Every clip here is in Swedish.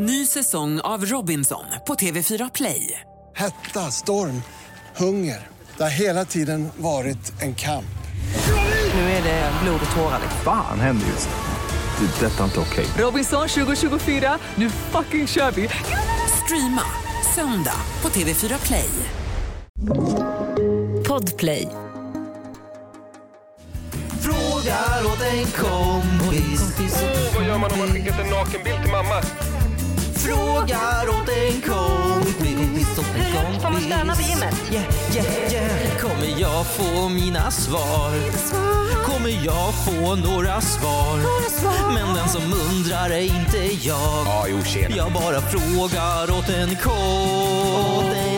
Ny säsong av Robinson på TV4 Play. Hetta, storm, hunger. Det har hela tiden varit en kamp. Nu är det blod och tårar. Fan händer just nu. Det. är Detta är inte okej. Robinson 2024, nu fucking kör vi! Streama söndag på TV4 Play. Podplay. Frågar åt en kompis. Vad gör man om man skickat en nakenbild till mamma? Frågar åt en kompis. Får man stöna på gymmet? Yeah, yeah, yeah. Kommer jag få mina svar? Kommer jag få några svar? Men den som undrar är inte jag. Ja, jo, tjena. Jag bara frågar åt en kompis.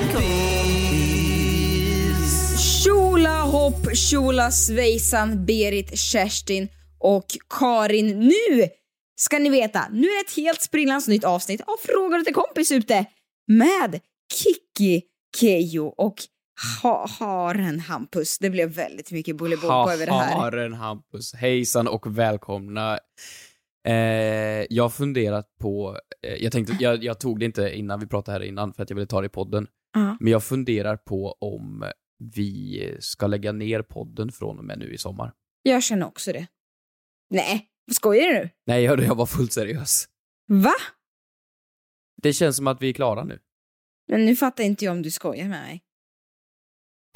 Tjola hopp, tjola svejsan, Berit, Kerstin och Karin. Nu ska ni veta, nu är det ett helt sprillans nytt avsnitt av Frågor till kompis ute med Kiki Kejo och ha Haren Hampus. Det blev väldigt mycket bolibompa över det här. Haren Hampus. Hejsan och välkomna. Eh, jag har funderat på, eh, jag tänkte, jag, jag tog det inte innan vi pratade här innan för att jag ville ta det i podden. Ja. Men jag funderar på om vi ska lägga ner podden från och med nu i sommar. Jag känner också det. Nej, skojar du nu? Nej, jag, jag var fullt seriös. Va? Det känns som att vi är klara nu. Men nu fattar inte jag om du skojar med mig.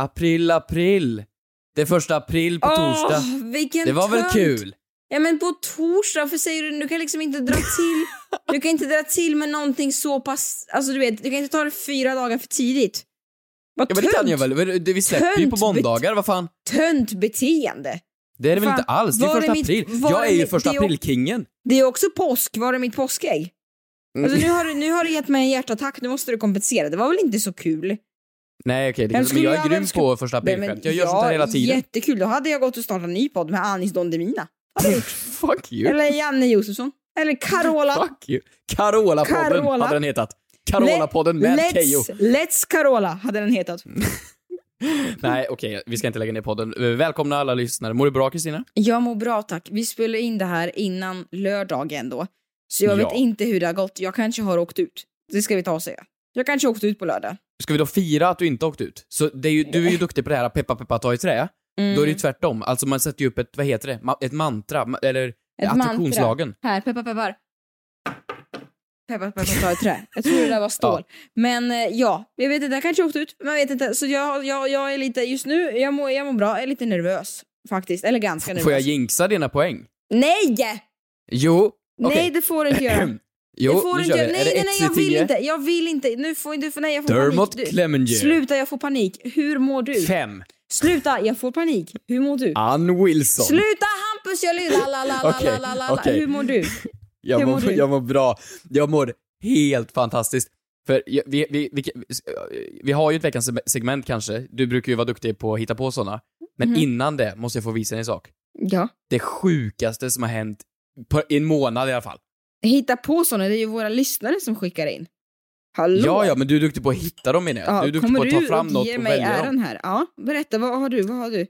April, april! Det är första april på torsdag. Åh, vilken Det var väl tönt. kul? Ja men på torsdag, för säger du, du kan liksom inte dra till, du kan inte dra till med någonting så pass, alltså du vet, du kan inte ta det fyra dagar för tidigt. Vad Ja men det kan tönt. jag väl? Vi släpper ju på Tönt måndagar, vad fan? Tönt beteende. Det är det väl inte alls? Det är första mitt- april. var Jag är ju mitt- första april-kingen. Det är också påsk, var är mitt påskägg? Mm. Alltså nu har, du, nu har du gett mig en hjärtattack, nu måste du kompensera. Det var väl inte så kul? Nej okej, det Men skulle jag är grym ska- på första aprilskämt. Jag gör sånt här hela tiden. Jättekul, då hade jag gått och startat en ny podd med Anis Don Demina. Fuck you. Eller Janne Josefsson. Eller Carola. Fuck you. Carola-podden Carola. hade den hetat. Carola-podden med let's, Keyyo. Let's Carola hade den hetat. Nej okej, vi ska inte lägga ner podden. Eh, Välkomna alla lyssnare. Mår du bra Kristina? Jag mår bra tack. Vi spelar in det här innan lördagen då. Så jag Ja. vet inte hur det har gått. Jag kanske har åkt ut. Det ska vi ta och säga. Jag kanske åkte ut på lördag. Ska vi då fira att du inte åkt ut? Så det är ju, du är ju duktig på det här peppa peppa ta i trä. Mm. Då är det ju tvärtom. Alltså man sätter ju upp ett, vad heter det? Ett mantra, ma- eller Ett attraktionslagen. mantra. Här, peppar peppar. Peppar peppar ta i trä. Jag tror det där var stål. Men eh, ja, jag vet inte, jag kanske åkte ut. Man vet inte. Så jag, jag, jag är lite, just nu, jag mår, jag mår bra. Jag är lite nervös. Faktiskt. Eller ganska nervös. Får jag jinxa dina poäng? Nej! Jo. okej. Nej, det får du inte göra. Jo, det får du inte göra. Nej, det nej, nej, ett jag vill inte. Jag vill inte. Nu får du, nej, jag får Dermot panik. Du, Clemenger. sluta, jag får panik. Hur mår du? Fem. Sluta, jag får panik. Hur mår du? Ann Wilson. Sluta Hampus, jag lyssnar. La. okej. Hur mår du? Jag Hur mår, mår jag mår bra. Jag mår helt fantastiskt. För vi, vi, vi, vi har ju ett veckans segment kanske. Du brukar ju vara duktig på att hitta på sådana. Men Mhm. innan det måste jag få visa dig en sak. Ja. Det sjukaste som har hänt på i en månad i alla fall. Hitta på såna, det är ju våra lyssnare som skickar in. Hallå? Ja, ja, men du är duktig på att hitta dem menar jag. Ja, du är duktig kommer på att ta fram och något ge och mig välja äran dem. här? Ja, berätta, vad har du? Vad har du?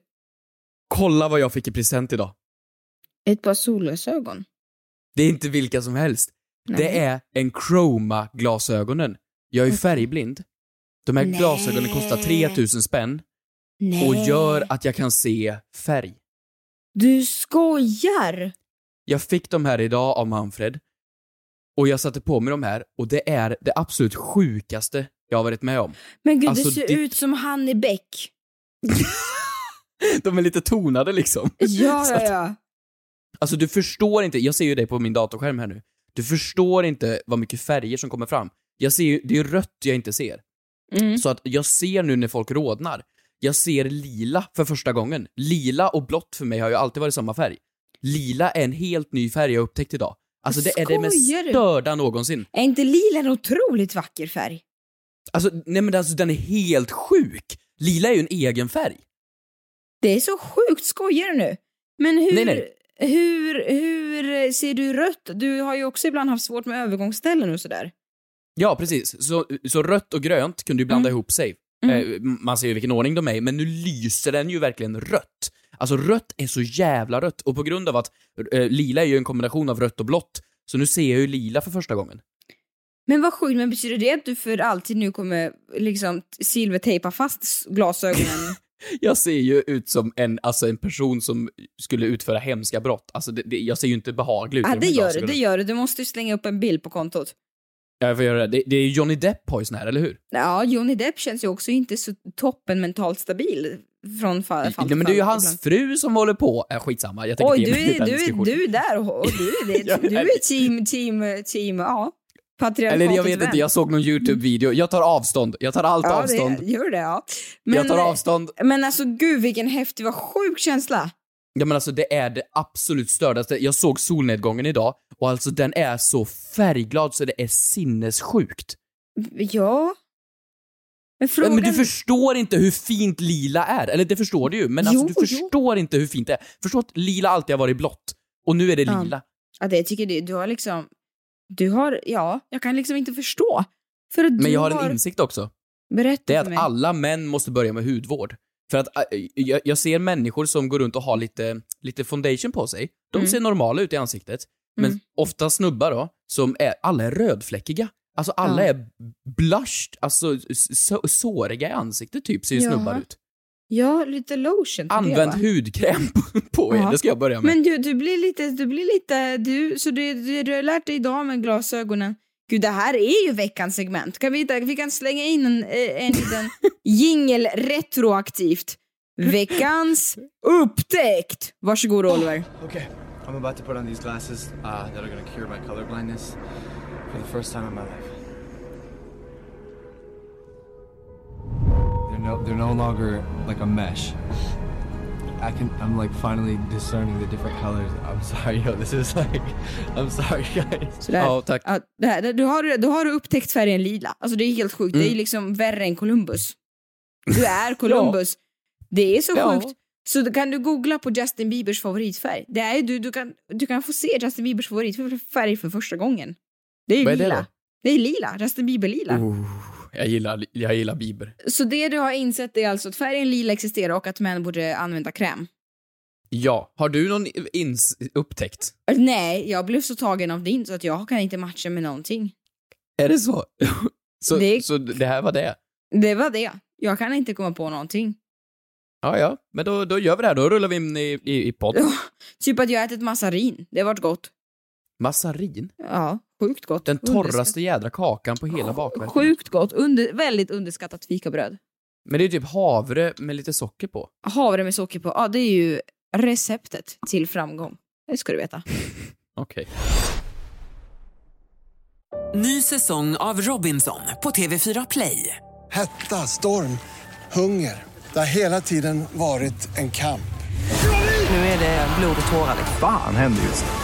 Kolla vad jag fick i present idag. Ett par solglasögon. Det är inte vilka som helst. Nej. Det är en Chroma-glasögonen. Jag är färgblind. De här Nej. glasögonen kostar 3000 spänn Nej. och gör att jag kan se färg. Du skojar! Jag fick de här idag av Manfred och jag satte på mig de här och det är det absolut sjukaste jag har varit med om. Men gud, Alltså, du ser det- ut som han i Beck. De är lite tonade liksom. Ja, ja, ja. Alltså du förstår inte, jag ser ju det på min datorskärm här nu. Du förstår inte vad mycket färger som kommer fram. Jag ser ju, det är rött jag inte ser. Mm. Så att jag ser nu när folk rodnar. Jag ser lila för första gången. Lila och blått för mig har ju alltid varit samma färg. Lila är en helt ny färg jag upptäckt idag. Alltså det är det mest Skojar du? störda någonsin. Är inte lila en otroligt vacker färg? Alltså, nej men alltså den är helt sjuk. Lila är ju en egen färg. Det är så sjukt, skojar du nu? Men hur, Nej, nej. Hur, hur ser du rött? Du har ju också ibland haft svårt med övergångsställen och sådär. Ja, precis. Så, så rött och grönt kunde ju blanda ihop sig. Mm. Eh, man ser ju vilken ordning de är i, men nu lyser den ju verkligen rött. Alltså rött är så jävla rött, och på grund av att eh, lila är ju en kombination av rött och blått, så nu ser jag ju lila för första gången. Men vad sjukt, men betyder det att du för alltid nu kommer liksom silvertejpa fast glasögonen? Jag ser ju ut som en, alltså en person som skulle utföra hemska brott. Alltså det, det, jag ser ju inte behaglig ut ja, det gör du, det gör du. Du måste ju slänga upp en bild på kontot. Ja, Jag får göra det. det. Det är Johnny Depp har ju sån här, eller hur? Ja, Johnny Depp känns ju också inte så toppen mentalt stabil från fall, fall Nej, men det är ju hans ibland. fru som håller på. Äh, skitsamma, jag tänker Oj, du är, du, är, du är där och, och du är det. Du är team, team, team, ja. Eller jag vet vän. inte, jag såg någon YouTube-video. Jag tar avstånd. Jag tar allt ja, avstånd. Det, gör det, ja. Men, jag tar avstånd. Men alltså gud vilken häftig, vad sjuk känsla. Ja men alltså det är det absolut stördaste. Jag såg solnedgången idag och alltså den är så färgglad så det är sinnessjukt. Ja. Men frågan... Men du förstår inte hur fint lila är. Eller det förstår du ju, men alltså Jo, du jo. förstår inte hur fint det är. Förstå att lila alltid har varit blått. Och nu är det Ja. lila. Ja, det tycker du. Du har liksom... Du har... Ja, jag kan liksom inte förstå. För att Men jag har har en insikt också. Berätta Det är för att mig. alla män måste börja med hudvård. För att äh, jag, jag ser människor som går runt och har lite, lite foundation på sig. De Mm. ser normala ut i ansiktet. Men Mm. ofta snubbar då, som är, alla är rödfläckiga. Alltså alla Ja. är blushed, alltså så, såriga i ansiktet typ, ser ju Jaha. snubbar ut. Ja, lite lotion Använd det, hudkräm på- på er, Ja. det ska jag börja med. Men du, du blir lite, du blir lite, du, så du, du, du har lärt dig idag med glasögonen. Gud, det här är ju veckans segment. Kan vi, vi kan slänga in en, eh, en liten jingel retroaktivt. Veckans upptäckt! Varsågod Oliver. Okay, I'm about to put on these glasses uh, that are gonna cure my color blindness for the first time in my life. No, they're no longer like a mesh. I can, I'm like finally discerning the different colors. I'm sorry, yo, this is like, I'm sorry guys. Sådär. Ja, tack. Ja, det här, du, har, du har upptäckt färgen lila. Alltså det är helt sjukt. Mm. Det är liksom värre än Columbus. Du är Columbus. Det är så Ja. sjukt. Så då kan du googla på Justin Biebers favoritfärg. Det är du, du, kan, du kan få se Justin Biebers favoritfärg för första gången. Det är ju Vad är det lila. då? Det är lila. Justin Bieber lila. Oh, jag, gillar, jag gillar Bieber. Så det du har insett är alltså att färgen lila existerar och att män borde använda kräm. Ja, har du någon ins upptäckt? Nej, jag blev så tagen av din så att jag kan inte matcha med någonting. Är det så? så, Det- så det här var det? Det var det. Jag kan inte komma på någonting. Ja, ja, men då, då gör vi det här. Då rullar vi in i, i, i podd. Ja, typ att jag har ätit massarin. Det har varit gott. Massarin? Ja, sjukt gott. Den torraste jädra kakan på hela bakverket. Sjukt gott. Under, väldigt underskattat fikabröd. Men det är typ havre med lite socker på. Havre med socker på. Ja, det är ju receptet till framgång. Det ska du veta. Okej. Ny säsong av Robinson på TV4 Play. Hetta, storm, hunger. Det har hela tiden varit en kamp. Nu är det blod och tårar. Fan händer just nu.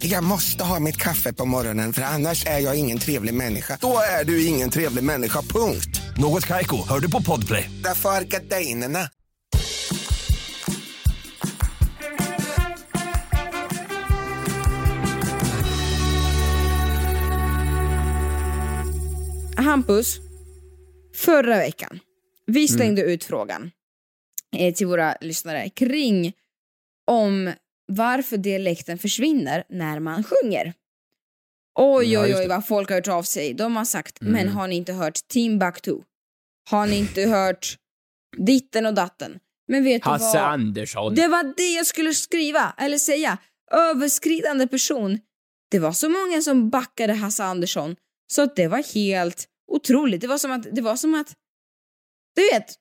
Jag måste ha mitt kaffe på morgonen för annars är jag ingen trevlig människa. Då är du ingen trevlig människa, punkt. Något Kaiko, hör du på Podplay. Därför är gardinerna. Hampus, förra veckan, vi Mm. slängde ut frågan eh, till våra lyssnare kring om varför dialekten försvinner när man sjunger. Oj, Ja, oj, oj det. vad folk har hört av sig. De har sagt, Mm. men har ni inte hört Timbuktu? Har ni inte hört ditten och datten? Men vet du Hasse vad? Andersson. Det var det jag skulle skriva, eller säga. Överskridande person. Det var så många som backade Hasse Andersson så att det var helt otroligt. Det var som att, det var som att du vet,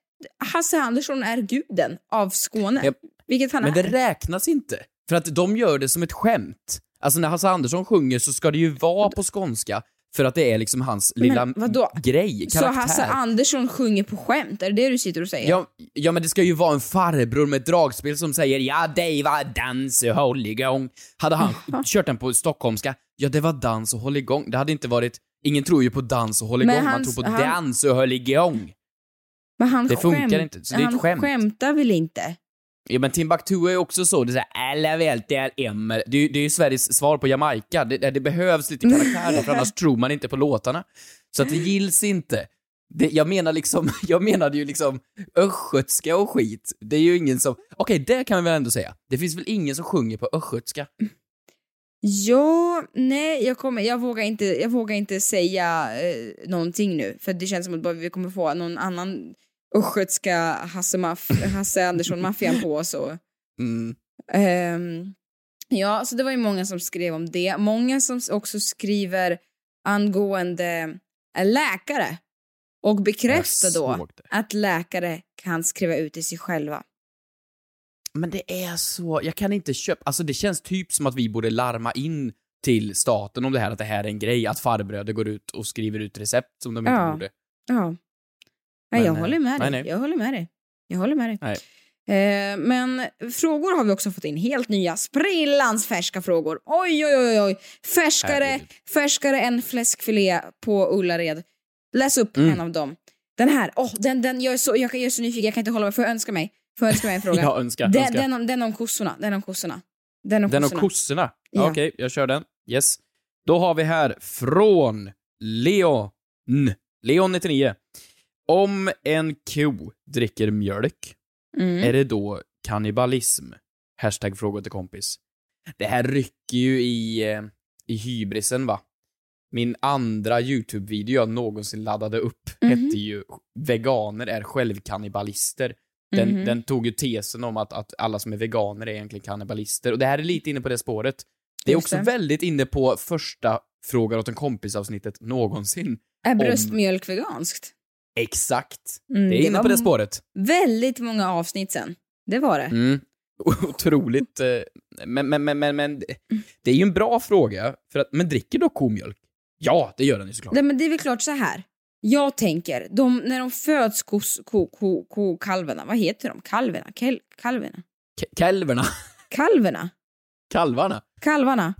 Hasse Andersson är guden av Skåne. Japp. Vilket han Men det är. räknas inte. För att de gör det som ett skämt. Alltså när Hasse Andersson sjunger så ska det ju vara på skånska för att det är liksom hans Men lilla vadå? grej, Så karaktär. Hasse Andersson sjunger på skämt, är det det du sitter och säger? Ja, ja, men det ska ju vara en farbror med dragspel som säger ja, det var dans och håll igång. Hade han kört den på stockholmska, ja, det var dans och håll igång. Det hade inte varit Ingen tror ju på dans och hålligång, man tror på han- dans och hålligång. Men han Det funkar skämt, inte, så det är ett han skämt. skämtar väl inte? Ja men Timbuktu är ju också så, det är såhär alla äh, vet det är emmer. Det är ju det är ju Sveriges svar på Jamaica. Det, det behövs lite karaktärer för annars tror man inte på låtarna. Så att det gills inte. Det, jag menar liksom, jag menade ju liksom östgötska och skit. Det är ju ingen som, okej det kan vi väl ändå säga. Det finns väl ingen som sjunger på östgötska? Ja, nej, jag, kommer, jag, vågar inte, jag vågar inte säga eh, någonting nu. För det känns som att vi kommer få någon annan östgötska Hasse, Maff- Hasse Andersson-maffian på oss. Och, Mm. ehm, ja, så det var ju många som skrev om det. Många som också skriver angående läkare. Och bekräftar då att läkare kan skriva ut till sig själva. Men det är så, jag kan inte köpa, alltså det känns typ som att vi borde larma in till staten om det här, att det här är en grej, att farbröder går ut och skriver ut recept som de inte Ja. borde. Ja. Nej, Men, jag eh, håller med dig. nej, nej. Jag håller med dig. Jag håller med dig. Nej. Eh, men frågor har vi också fått in. Helt nya, sprillans färska frågor. Oj, oj, oj, oj. Färskare, Herregud. färskare än fläskfilé på Ullared. Läs upp Mm. en av dem. Den här, åh, den, den, jag, är så, jag, jag är så nyfiken, jag kan inte hålla mig. Får jag önska mig? Får jag önska mig en fråga? Ja, önska, den, önska. Den, om, den om kossorna. Den om kossorna. Den om Den om kossorna. kossorna? Ja. Okej, jag kör den. Yes. Då har vi här från Leon. Leon99. Om en ko dricker mjölk, Mm. är det då kannibalism? Hashtag fråga till kompis. Det här rycker ju i, eh, i hybrisen va? Min andra YouTube-video jag någonsin laddade upp Mhm. hette ju “Veganer är självkannibalister”. Den, Mhm. den tog ju tesen om att, att alla som är veganer är egentligen kannibalister. Och det här är lite inne på det spåret. Det är Just också det. väldigt inne på första frågan åt en kompis-avsnittet någonsin. Är om- bröstmjölk veganskt? Exakt. Mm, det är inne på det spåret. Väldigt många avsnitt sen. Det var det. Mm. Otroligt. eh, Men, men, men, men, men det är ju en bra fråga. För att, men dricker då komjölk? Ja, det gör den ju såklart. Nej, men det är väl klart så här. Jag tänker, de, när de föds kos, ko, ko, ko, kalvarna, vad heter de? Kalverna? Kel, kalverna? K-. Kalverna? Kalvarna. Kalvarna?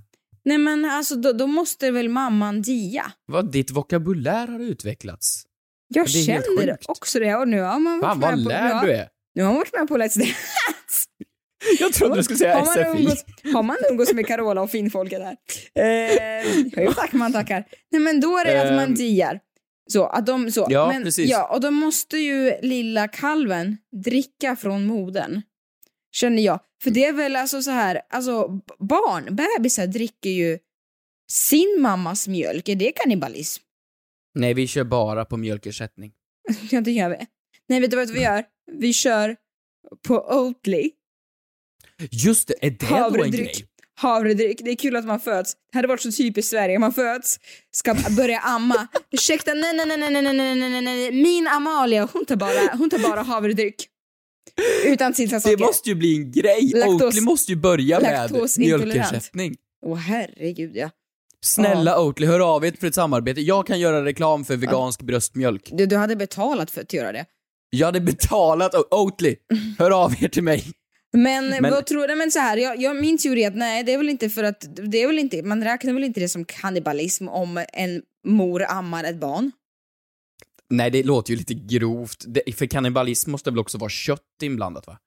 Nej men alltså då, då måste väl mamman dia. Vad ditt vokabulär har utvecklats. Jag Det känner också det och nu har man Fan vad lärd du är. Nu har man varit med på Let's Dance. Jag trodde du skulle säga har man SFI. Umgås, har man umgås med Carola och finfolket här? Eh, jo tack man tackar. Nej men då är det att man Ehm. diar. Så, att de, så. Ja, men, precis. Ja, och då måste ju lilla kalven dricka från modern. Känner jag. För det är väl alltså så här, alltså barn, bebisar dricker ju sin mammas mjölk. Är det kannibalism? Nej, vi kör bara på mjölkersättning. Ja, det gör vi. Nej, vet du vad vi gör? Vi kör på Oatly. Just det, är det då en Havredryck. grej? Havredryck. Det är kul att man föds. Det hade varit så typiskt Sverige. Man föds, ska börja amma. Ursäkta, nej, nej, nej, nej, nej, nej, nej, nej, nej. Min Amalia, hon tar bara, hon tar bara havredryck. Utan tillsatt Det måste ju bli en grej. Laktos- Oatly måste ju börja med mjölkersättning. Åh herregud ja. Snälla Oatly, hör av er för ett samarbete. Jag kan göra reklam för vegansk bröstmjölk. Du, du hade betalat för att göra det. Jag hade betalat Oatly. Hör av er till mig. Men, Men- vad tror du? Men så här, jag, jag, min teori är att nej, det är väl inte för att, det är väl inte, man räknar väl inte det som kannibalism om en mor ammar ett barn? Nej, det låter ju lite grovt. Det, för kannibalism måste väl också vara kött inblandat va?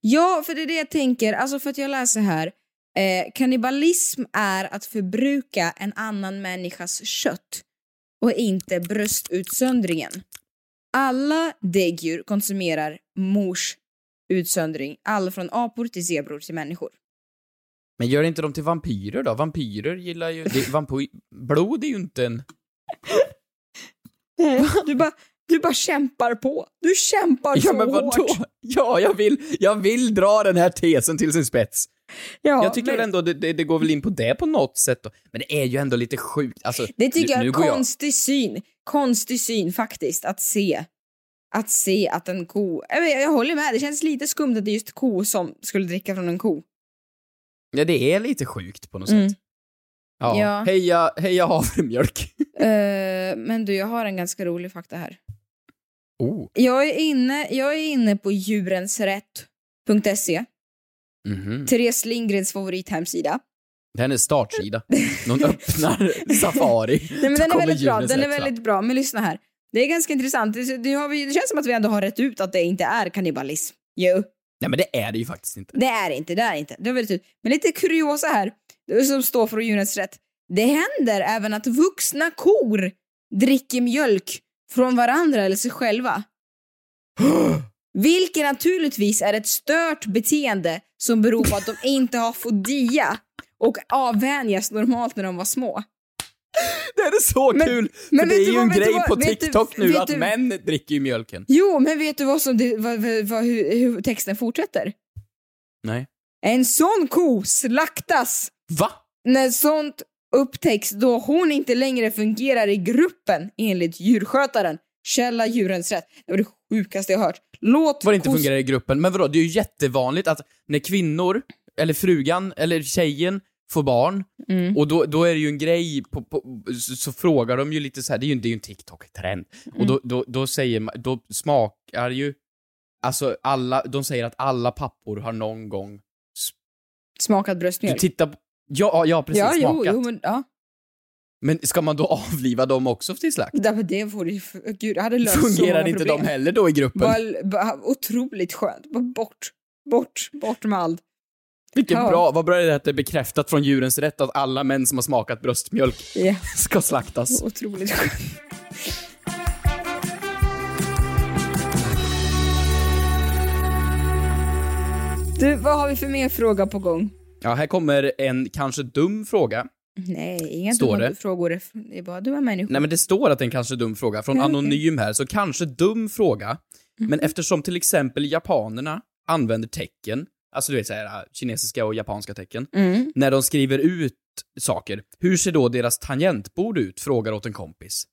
Ja, för det är det jag tänker. Alltså för att jag läser här. Eh, kannibalism är att förbruka en annan människas kött och inte bröstutsöndringen. Alla däggdjur konsumerar mors utsöndring, alla från apor till zebror till människor. Men gör inte dem till vampyrer då? Vampyrer gillar ju... Det, vampy, blod är ju inte en... Du bara, du bara kämpar på. Du kämpar Ja så men vadå? hårt. Ja, jag vill, jag vill dra den här tesen till sin spets. Ja, jag tycker men- ändå det, det, det går väl in på det på något sätt då. Men det är ju ändå lite sjukt. Alltså, Det tycker nu, jag är en går jag... konstig syn. Konstig syn faktiskt, att se. Att se att en ko... Jag, jag håller med, det känns lite skumt att det är just ko som skulle dricka från en ko. Ja, det är lite sjukt på något Mm. sätt. Ja. Ja. Heja, heja havremjölk. Eh, men du, jag har en ganska rolig fakta här. Oh. Jag är inne, jag är inne på djurensrätt.se, Mhm. Therese Lindgrens favorithemsida. Det är hennes startsida. När hon öppnar Safari, Nej, men den är väldigt bra, den är väldigt bra. Men lyssna här. Det är ganska intressant. Det, vi, det känns som att vi ändå har rätt ut att det inte är kannibalism. Jo. Nej men det är det ju faktiskt inte. Det är det inte, det är det inte. Det vi rätt ut. Men lite kuriosa här, som står för djurens rätt. Det händer även att vuxna kor dricker mjölk från varandra eller sig själva. Vilket naturligtvis är ett stört beteende som beror på att de inte har fått dia och avvänjas normalt när de var små. Det är så Men- kul! men för det är ju vad- en grej vad- på vet du- TikTok nu att du- män dricker ju mjölken. Jo, men vet du vad som vad, hur, hur texten fortsätter? Nej. En sån ko slaktas Va? när sånt upptäcks då hon inte längre fungerar i gruppen enligt djurskötaren. Källa djurens rätt. Det var det sjukaste jag hört. Låt Vad det inte fungerar i gruppen. Men vadå, det är ju jättevanligt att när kvinnor, eller frugan, eller tjejen får barn, Mm. och då, då är det ju en grej, på, på, så, så frågar de ju lite så här, det är ju, det är ju en TikTok-trend, och Mm. då, då, då säger man, då smakar ju, alltså alla, de säger att alla pappor har någon gång Smakad Du bröstmjölk. tittar ja, ja precis, ja, smakat. jo, men ja. Men ska man då avliva dem också till slakt? Därför det får ju, gud, hade löst så Fungerar inte problem. de heller då i gruppen? Bara, otroligt skönt. Bara bort, bort, bort med allt. Vilken Ja. bra, vad bra är det att det är bekräftat från djurens rätt att alla män som har smakat bröstmjölk Ja. ska slaktas. Otroligt skönt. Du, vad har vi för mer fråga på gång? Ja, här kommer en kanske dum fråga. Nej, inga Står dumma det? frågor. Det är bara dumma människor. Nej men det står att det är en kanske dum fråga från okej. Anonym här, så kanske dum fråga. Men Mhm. eftersom till exempel japanerna använder tecken, alltså du vet såhär kinesiska och japanska tecken, Mm. när de skriver ut saker, hur ser då deras tangentbord ut? Frågar åt en kompis.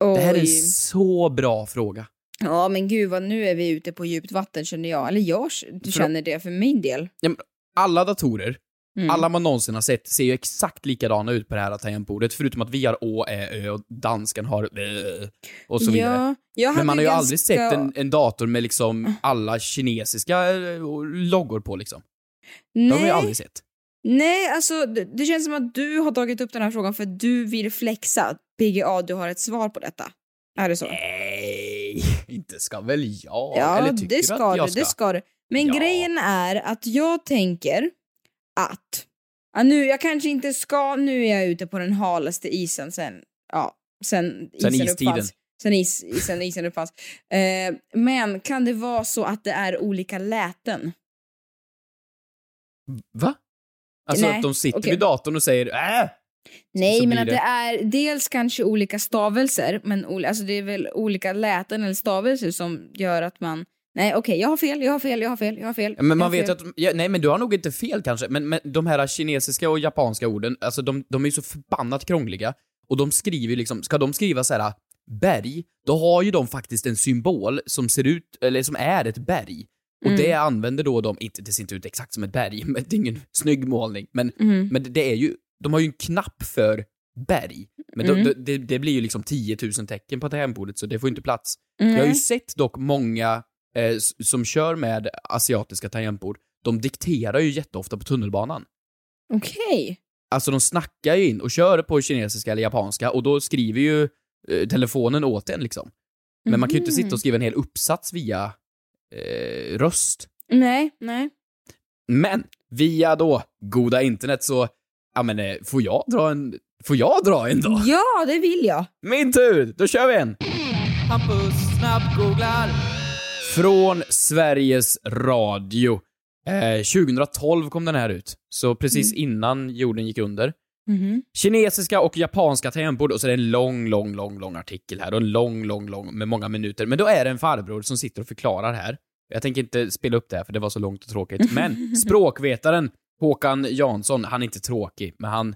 Det här är en Oj. så bra fråga. Ja, men gud vad nu är vi ute på djupt vatten känner jag. Eller jag känner det för min del. Ja, alla datorer, Mm. alla man någonsin har sett, ser ju exakt likadana ut på det här tangentbordet, förutom att vi har å, ä, ö och dansken har ö, och så vidare. Ja, Men man har ju ganska... aldrig sett en, en dator med liksom alla kinesiska eh, loggor på liksom. Det har man ju Nej. aldrig sett. Nej, alltså det, det känns som att du har tagit upp den här frågan för att du vill flexa. PGA, du har ett svar på detta. Är det så? Nej, inte ska väl jag? Ja, Eller tycker det du ska att jag du. ska? Det ska du. Men Ja. grejen är att jag tänker att... Ja, nu, jag kanske inte ska... Nu är jag ute på den halaste isen sen... Ja, sen, Sen isen istiden. uppfanns. Sen, is, sen isen uppfanns. Eh, men kan det vara så att det är olika läten? Va? Alltså Nej, att de sitter okej. vid datorn och säger äh! Nej, men att det är dels kanske olika stavelser, men alltså det är väl olika läten eller stavelser som gör att man... Nej, okej, jag har fel, jag har fel, jag har fel, jag har fel. Men man vet fel. att, ja, nej men du har nog inte fel kanske, men, men de här kinesiska och japanska orden, alltså de, de är ju så förbannat krångliga. Och de skriver ju liksom, ska de skriva så här berg, då har ju de faktiskt en symbol som ser ut, eller som är ett berg. Och Mm. det använder då de, inte, det ser inte ut exakt som ett berg, men det är ingen snygg målning, men, Mm. men det- är ju, de har ju en knapp för berg. Men Mm. då, då, det, blir ju liksom 10 000 tecken på tangentbordet, så det får ju inte plats. Jag har ju sett dock många eh, som kör med asiatiska tangentbord, de dikterar ju jätteofta på tunnelbanan. Okej. Alltså de snackar ju in och kör på kinesiska eller japanska och då skriver ju eh, telefonen åt en liksom. Men man kan ju inte Mhm. sitta och skriva en hel uppsats via eh, röst. Nej, nej. Men via då goda internet så, ja men eh, får jag dra en, får jag dra en då? Ja, det vill jag. Min tur, då kör vi en! Hampus snabbgooglar. Från Sveriges Radio. Eh, 2012 kom den här ut, så precis innan jorden gick under. Mhm. Kinesiska och japanska tangentbord och så är det en lång, lång, lång, lång artikel här och en lång, lång, lång med många minuter. Men då är det en farbror som sitter och förklarar här. Jag tänker inte spela upp det här för det var så långt och tråkigt. Men språkvetaren Håkan Jansson, han är inte tråkig, men han...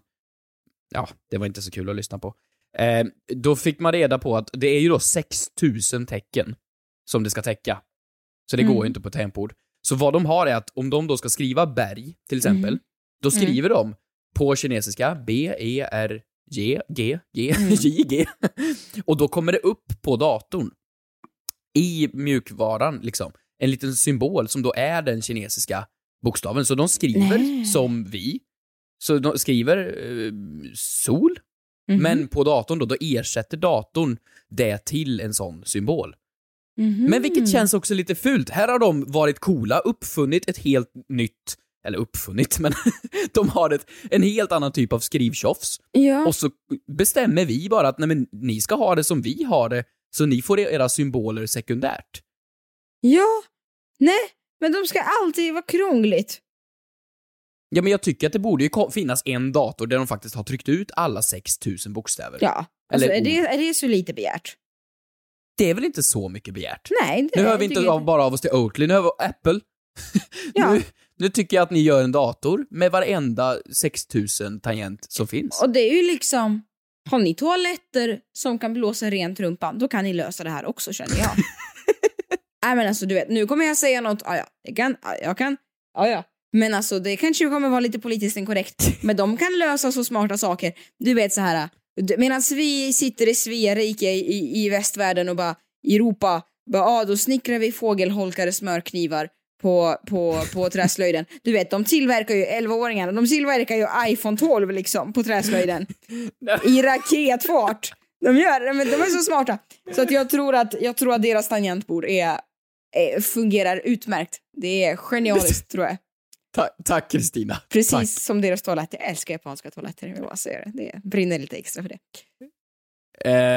Ja, det var inte så kul att lyssna på. Eh, då fick man reda på att det är ju då 6000 tecken som det ska täcka. Så det Mm. går ju inte på tangentbord. Så vad de har är att om de då ska skriva berg, till exempel, Mm. då skriver de på kinesiska B, E, R, G, G, G, Mm. J, G. Och då kommer det upp på datorn, i mjukvaran, liksom, en liten symbol som då är den kinesiska bokstaven. Så de skriver Nej. som vi, Så de skriver eh, sol, Mhm. men på datorn då, då ersätter datorn det till en sån symbol. Mhm. Men vilket känns också lite fult. Här har de varit coola, uppfunnit ett helt nytt, eller uppfunnit, men de har ett, en helt annan typ av skrivtjofs. Ja. Och så bestämmer vi bara att nej, men, ni ska ha det som vi har det, så ni får era symboler sekundärt. Ja. Nej, men de ska alltid vara krångligt. Ja, men jag tycker att det borde ju finnas en dator där de faktiskt har tryckt ut alla 6000 bokstäver. Ja. Alltså, Eller är, det, är det så lite begärt? Det är väl inte så mycket begärt? Nej, det Nu hör vi inte jag av, bara av oss till Oatly, nu hör vi Apple. Ja. nu, nu tycker jag att ni gör en dator med varenda 6000 tangent som finns. Och det är ju liksom, har ni toaletter som kan blåsa rent rumpan, då kan ni lösa det här också känner jag. Nej men alltså du vet, nu kommer jag säga något, ja ja, det kan, ja, jag kan, ja ja. Men alltså det kanske kommer vara lite politiskt inkorrekt, men de kan lösa så smarta saker. Du vet så här, medan vi sitter i Svea rike i, i, västvärlden och bara Europa, bara, ah, då snickrar vi fågelholkare smörknivar på, på, på träslöjden. Du vet, de tillverkar ju, 11-åringarna, de tillverkar ju iPhone 12 liksom på träslöjden. I raketfart. De gör det, men de är så smarta. Så att jag tror att, jag tror att deras tangentbord är, är, fungerar utmärkt. Det är genialiskt tror jag. Ta- tack Kristina. Precis Tack. som deras toaletter. Jag älskar japanska toaletter, jag bara säga det. Det brinner lite extra för det.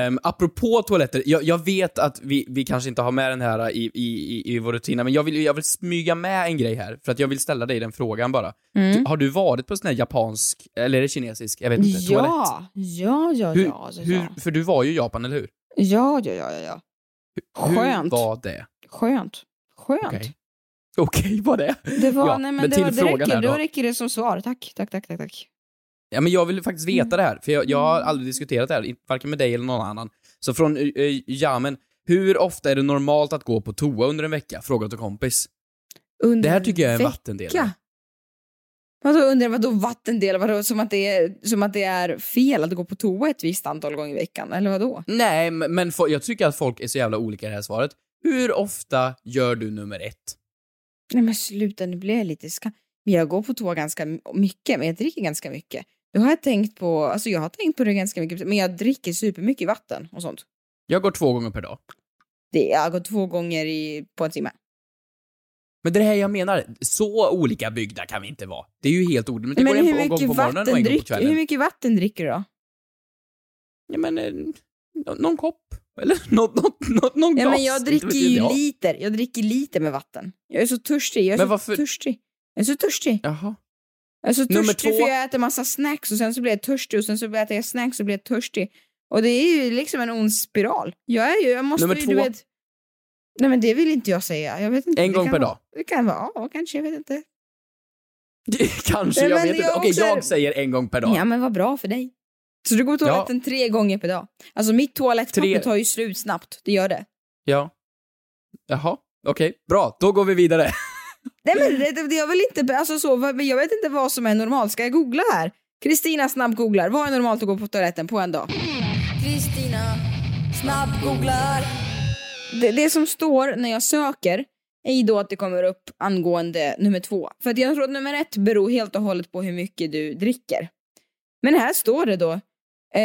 Um, apropå toaletter, jag, jag vet att vi, vi kanske inte har med den här i, i, i, vår rutin, men jag vill, jag vill smyga med en grej här, för att jag vill ställa dig den frågan bara. Mm. Du, har du varit på sån här japansk, eller är det kinesisk? Jag vet inte. Toalett? Ja, ja, ja, Hur, ja, ja. hur, för du var ju i Japan, eller hur? Ja, ja, ja, ja, ja. Hur Skönt. var det? Skönt. Skönt. Okej. Okej, vad det? Det var, Ja, nej men, men det, var, det, räcker, då då. räcker det som svar. Tack, tack, tack, tack, tack. Ja, men jag vill faktiskt Mm. veta det här, för jag, jag har aldrig diskuterat det här, varken med dig eller någon annan. Så från uh, Jamen, hur ofta är det normalt att gå på toa under en vecka? Fråga till kompis. Under Det här tycker jag är en vecka? vattendelare. Vadå under vadå vattendel? Vadå, som, att det är, som att det är fel att gå på toa ett visst antal gånger i veckan? Eller vadå? Nej, men men jag tycker att folk är så jävla olika i det här svaret. Hur ofta gör du nummer ett? Nej men sluta, nu blir jag lite skam. Men jag går på toa ganska mycket, men jag dricker ganska mycket. Då har jag tänkt på, alltså jag har tänkt på det ganska mycket, men jag dricker supermycket vatten och sånt. Jag går två gånger per dag. Det, jag gått två gånger i, på en timme. Men det är det här jag menar, så olika byggda kan vi inte vara. Det är ju helt orimligt. Det Men går en hur gång mycket, på morgonen och vatten en gång på drick, kvällen. hur mycket vatten dricker du då? Ja, men eh, nå- någon kopp. Eller något, något, något, någon Ja, glas. men jag Inte dricker ju jag. liter. Jag dricker liter med vatten. Jag är så törstig. Jag är Men så varför- törstig. Jag är så törstig. Jaha. Jag är så Nummer törstig två. för jag äter massa snacks och sen så blir jag törstig och sen så äter jag snacks och blir jag törstig. Och det är ju liksom en ond spiral. Jag är ju, jag måste Nummer ju, två. du vet... Nej men det vill inte jag säga. Jag vet inte. En Det gång per vara- dag. Det kan vara, ja kanske, jag vet inte. Kanske, Nej, jag vet inte. jag Okej, också- jag säger en gång per dag. Ja men vad bra för dig. Så du går på Ja. toaletten tre gånger per dag? Alltså mitt toalettpapper Tre- tar ju slut snabbt. Det gör det. Ja. Jaha, okej. Bra, då går vi vidare. Nej men det, det, jag vill inte, alltså så, jag vet inte vad som är normalt. Ska jag googla här? Kristina snabbgooglar. Vad är normalt att gå på toaletten på en dag? Kristina snabbgooglar. Det, det som står när jag söker är ju då att det kommer upp angående nummer två. För att jag tror att nummer ett beror helt och hållet på hur mycket du dricker. Men här står det då eh,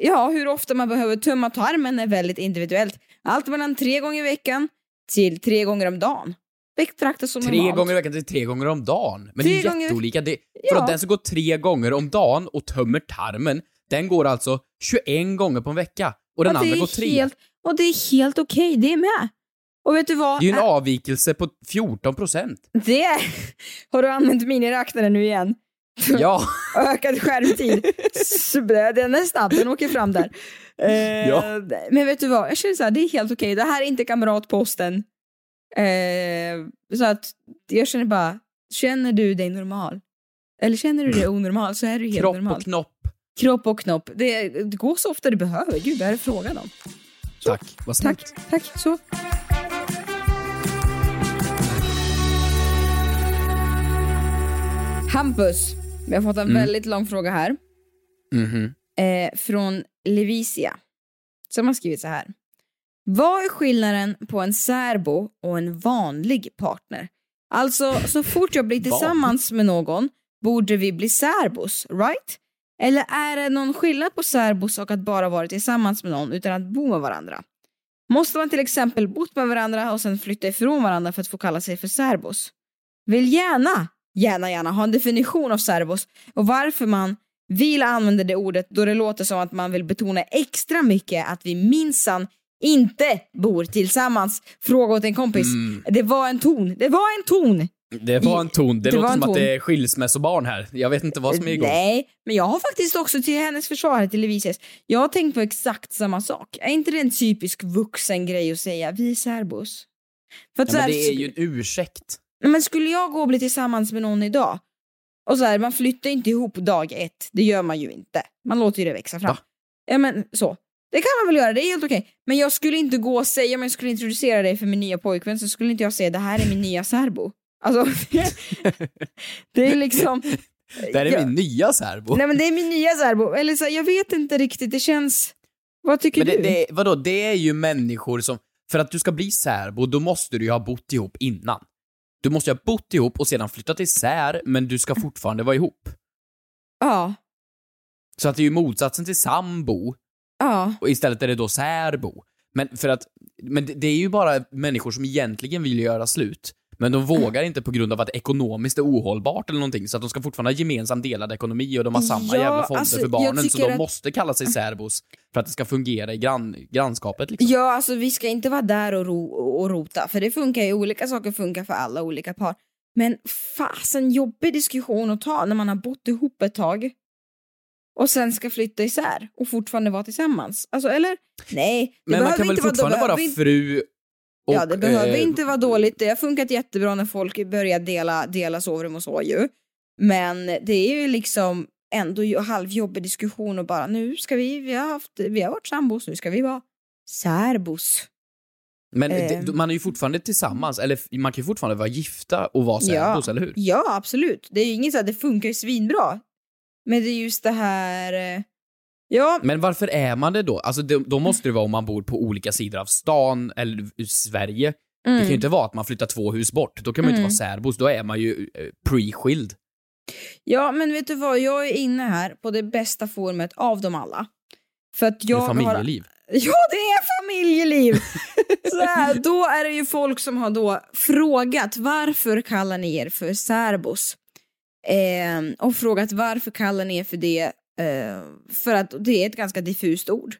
ja, hur ofta man behöver tömma tarmen är väldigt individuellt. Allt mellan tre gånger i veckan till tre gånger om dagen. Betraktas som Tre normalt. gånger i veckan till tre gånger om dagen. Men Tre det är gånger- jätteolika. Det, för Ja. att den som går tre gånger om dagen och tömmer tarmen, den går alltså 21 gånger på en vecka. Och den Och andra går tre. Helt, och det är helt okej, det är med. Och vet du vad? Det är ju en avvikelse på 14 procent. Det är... Har du använt miniräknaren nu igen? Ja. Ökad skärmtid. Så Den är snabb, den åker fram där. Eh, Ja. Men vet du vad, jag känner så här, det är helt okej. Det här är inte kamratposten. Eh, så att jag känner bara, känner du dig normal? Eller känner du dig onormal så är du helt Kropp normal. och knopp. Kropp och knopp. Det, det går så ofta du behöver. Gud, vad är det frågan om? Tack, vad snällt. Tack, tack. Så. Hampus, vi har fått en Mm. väldigt lång fråga här. Mhm. Eh, från Levicia. Som har skrivit så här. Vad är skillnaden på en särbo och en vanlig partner? Alltså, så fort jag blir tillsammans med någon borde vi bli särbos, right? Eller är det någon skillnad på särbos och att bara vara tillsammans med någon utan att bo med varandra? Måste man till exempel bott med varandra och sen flytta ifrån varandra för att få kalla sig för särbos? Vill gärna, gärna, gärna ha en definition av särbos och varför man vill använda det ordet då det låter som att man vill betona extra mycket att vi minsann inte bor tillsammans. Fråga åt en kompis. Mm. Det var en ton. Det var en ton. Det var en ton. Det, Det låter som att ton. det är skilsmässobarn här. Jag vet inte vad som är igång. Nej, men jag har faktiskt också till hennes försvar här till Levisius. Jag har tänkt på exakt samma sak. Är inte det en typisk vuxen grej att säga vi är särbos? För att Ja, men det är ju en ursäkt. Men skulle jag gå och bli tillsammans med någon idag och så här, man flyttar inte ihop dag ett, det gör man ju inte. Man låter ju det växa fram. Va? Ja men så. Det kan man väl göra, det är helt okej. Men jag skulle inte gå och säga, om jag skulle introducera dig för min nya pojkvän så skulle inte jag säga det här är min nya särbo. Alltså, det är liksom... Det här är Ja. min nya särbo. Nej men det är min nya särbo. Eller så, jag vet inte riktigt, det känns... Vad tycker det, du? det, vadå, det är ju människor som... För att du ska bli särbo, då måste du ju ha bott ihop innan. Du måste ju ha bott ihop och sedan flyttat isär, men du ska fortfarande vara ihop. Ja. Så att det är ju motsatsen till sambo, Ja. och istället är det då särbo. Men för att, men det, det är ju bara människor som egentligen vill göra slut, men de vågar inte på grund av att det ekonomiskt är ohållbart eller någonting, så att de ska fortfarande ha gemensam delad ekonomi och de har samma Ja, jävla fonder alltså, för barnen, så de att- måste kalla sig särbos för att det ska fungera i grann, grannskapet liksom. Ja, alltså vi ska inte vara där och, ro och rota, för det funkar ju, olika saker funkar för alla olika par. Men fasen jobbig diskussion att ta när man har bott ihop ett tag och sen ska flytta isär och fortfarande vara tillsammans. Alltså eller? Nej, det Men man kan väl fortfarande vara fru och... Ja, det behöver eh, inte vara dåligt. Det har funkat jättebra när folk börjar dela, dela sovrum och så ju. Men det är ju liksom ändå halvjobbig diskussion och bara nu ska vi, vi har haft, vi har varit sambos, nu ska vi vara särbos. Men Eh. det, man är ju fortfarande tillsammans, eller man kan ju fortfarande vara gifta och vara särbos, eller hur? Ja, absolut. Det är ju inget så att det funkar ju svinbra. Men det är just det här... Ja, Men varför är man det då? Alltså det, då måste det vara om man bor på olika sidor av stan eller i Sverige. Det kan ju inte vara att man flyttar två hus bort. Då kan man ju Mm. inte vara särbos, då är man ju eh, pre-skild. ja, men vet du vad? Jag är inne här på det bästa forumet av dem alla. För att jag Med familjeliv. Har... Ja, det är familjeliv! så här, då är det ju folk som har då frågat varför kallar ni er för särbos? Eh, och frågat varför kallar ni er för det? Eh, för att det är ett ganska diffust ord.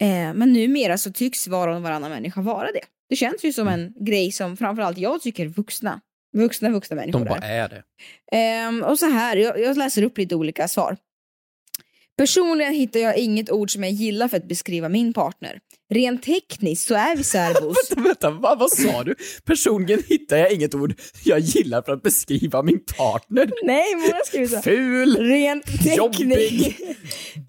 Eh, men numera så tycks var och varannan människa vara det. Det känns ju som en grej som framförallt jag tycker vuxna, vuxna, vuxna människor De bara är. det. Ehm, och så här, jag, jag läser upp lite olika svar. Personligen hittar jag inget ord som jag gillar för att beskriva min partner. Rent tekniskt så är vi särbos. Vänta, vänta, vad, vad sa du? Personligen hittar jag inget ord jag gillar för att beskriva min partner. Nej, många skriver så. Ful! Rent, Jobbig.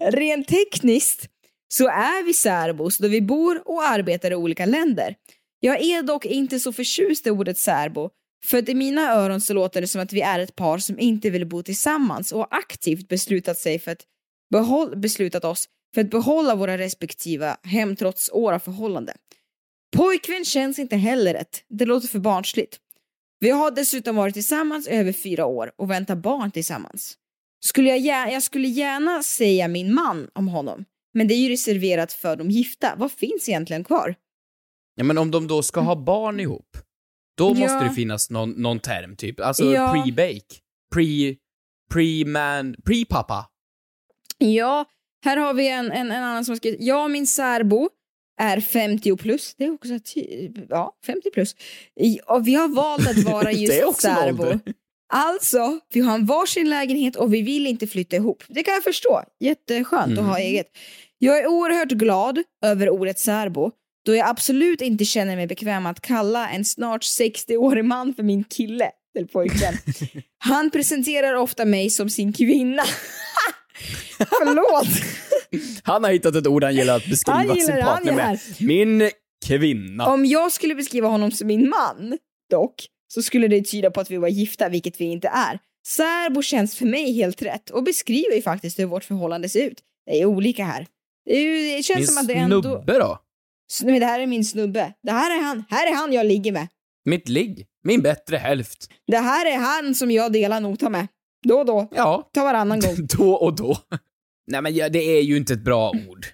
Rent tekniskt så är vi särbos då vi bor och arbetar i olika länder. Jag är dock inte så förtjust i ordet särbo, för att i mina öron så låter det som att vi är ett par som inte vill bo tillsammans och aktivt beslutat sig för att behåll, beslutat oss för att behålla våra respektiva hem trots år av förhållande. Pojkvän känns inte heller rätt, det låter för barnsligt. Vi har dessutom varit tillsammans i över fyra år och väntar barn tillsammans. Skulle jag, jag skulle gärna säga min man om honom, men det är ju reserverat för de gifta. Vad finns egentligen kvar? Ja, men om de då ska ha barn ihop, då Ja. måste det finnas någon, någon term typ. Alltså Ja. pre-bake, pre, pre-man, pre-pappa. Ja, här har vi en, en, en annan som har skrivit, ja min särbo är 50 plus, det är också ja, 50 plus. Och vi har valt att vara just särbo. Alltså, vi har en varsin lägenhet och vi vill inte flytta ihop. Det kan jag förstå. Jätteskönt Mm. att ha eget. Jag är oerhört glad över ordet särbo då jag absolut inte känner mig bekväm att kalla en snart 60-årig man för min kille eller pojkvän. Han presenterar ofta mig som sin kvinna. Förlåt. Han har hittat ett ord han gillar att beskriva gillar sin partner med. Min kvinna. Om jag skulle beskriva honom som min man, dock, så skulle det tyda på att vi var gifta, vilket vi inte är. Särbo känns för mig helt rätt och beskriver ju faktiskt hur vårt förhållande ser ut. Det är olika här. Det, känns Min som att det ändå... snubbe då? Nej, det här är min snubbe. Det här är han. Här är han jag ligger med. Mitt ligg? Min bättre hälft? Det här är han som jag delar nota med. Då och då. Ja. Ta varannan gång. Då och då. Nej men ja, det är ju inte ett bra ord.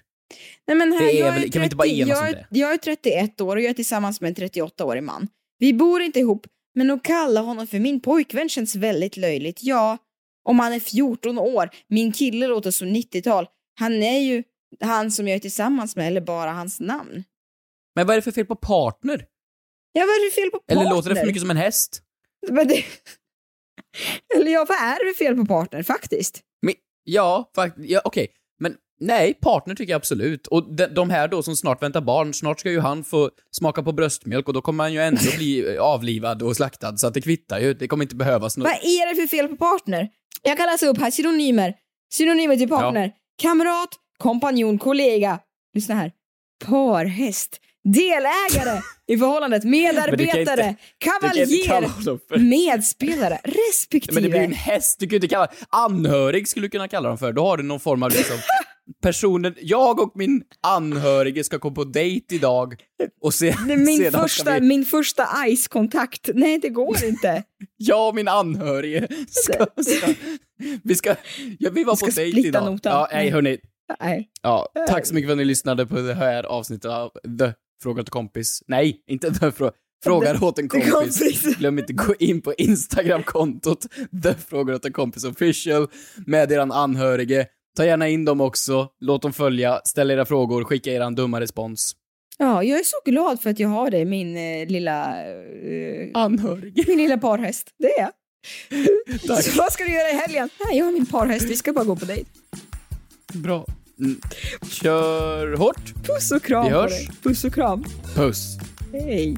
Nej, men här, Det är jag väl- bara enas jag, om är- det? Jag är 31 år och jag är tillsammans med en 38-årig man. Vi bor inte ihop, men att kalla honom för min pojkvän känns väldigt löjligt. Ja, om han är 14 år. Min kille låter som 90-tal. Han är ju han som jag är tillsammans med, eller bara hans namn. Men vad är det för fel på partner? Ja, vad är det för fel på partner? Eller låter det för mycket som en häst? Men det... Eller ja, vad är det för fel på partner faktiskt? Men, ja, faktiskt. Ja, Okej. Men nej, partner tycker jag absolut. Och de, de här då som snart väntar barn, snart ska ju han få smaka på bröstmjölk och då kommer han ju ändå bli avlivad och slaktad så att det kvittar ju. Det kommer inte behövas något. Vad är det för fel på partner? Jag kan läsa upp här synonymer. Synonymer till partner. Kamrat, kompanjon, kollega. Lyssna här. Parhäst. Delägare i förhållandet. Medarbetare. Inte Kavaljer. Medspelare. Respektive. Men det blir en häst, du kan inte kalla... Anhörig skulle du kunna kalla dem för. Då har du någon form av liksom... Personen, jag och min anhörige ska gå på dejt idag och se, min, sedan första, vi... min första ice-kontakt. Nej, det går inte. Jag och min anhörige ska... ska vi ska... Ja, vi var ska på dejt idag. notan. Ja, nej hörni. Nej. Ja, tack så mycket för att ni lyssnade på det här avsnittet av The Fråga åt en kompis. Nej, inte The Fråga. Frågar åt en kompis. Glöm inte gå in på Instagram-kontot The Frågar åt en kompis official med eran anhörige. Ta gärna in dem också, låt dem följa, ställ era frågor, skicka eran dumma respons. Ja, jag är så glad för att jag har det, min eh, lilla... Eh, Anhörige. min lilla parhäst. Det är jag. Så vad ska du göra i helgen? Nej, jag har min parhäst. Vi ska bara gå på dejt. Bra. Kör hårt. Puss och kram Vi på hörs. dig. Puss och kram. Puss. Hej.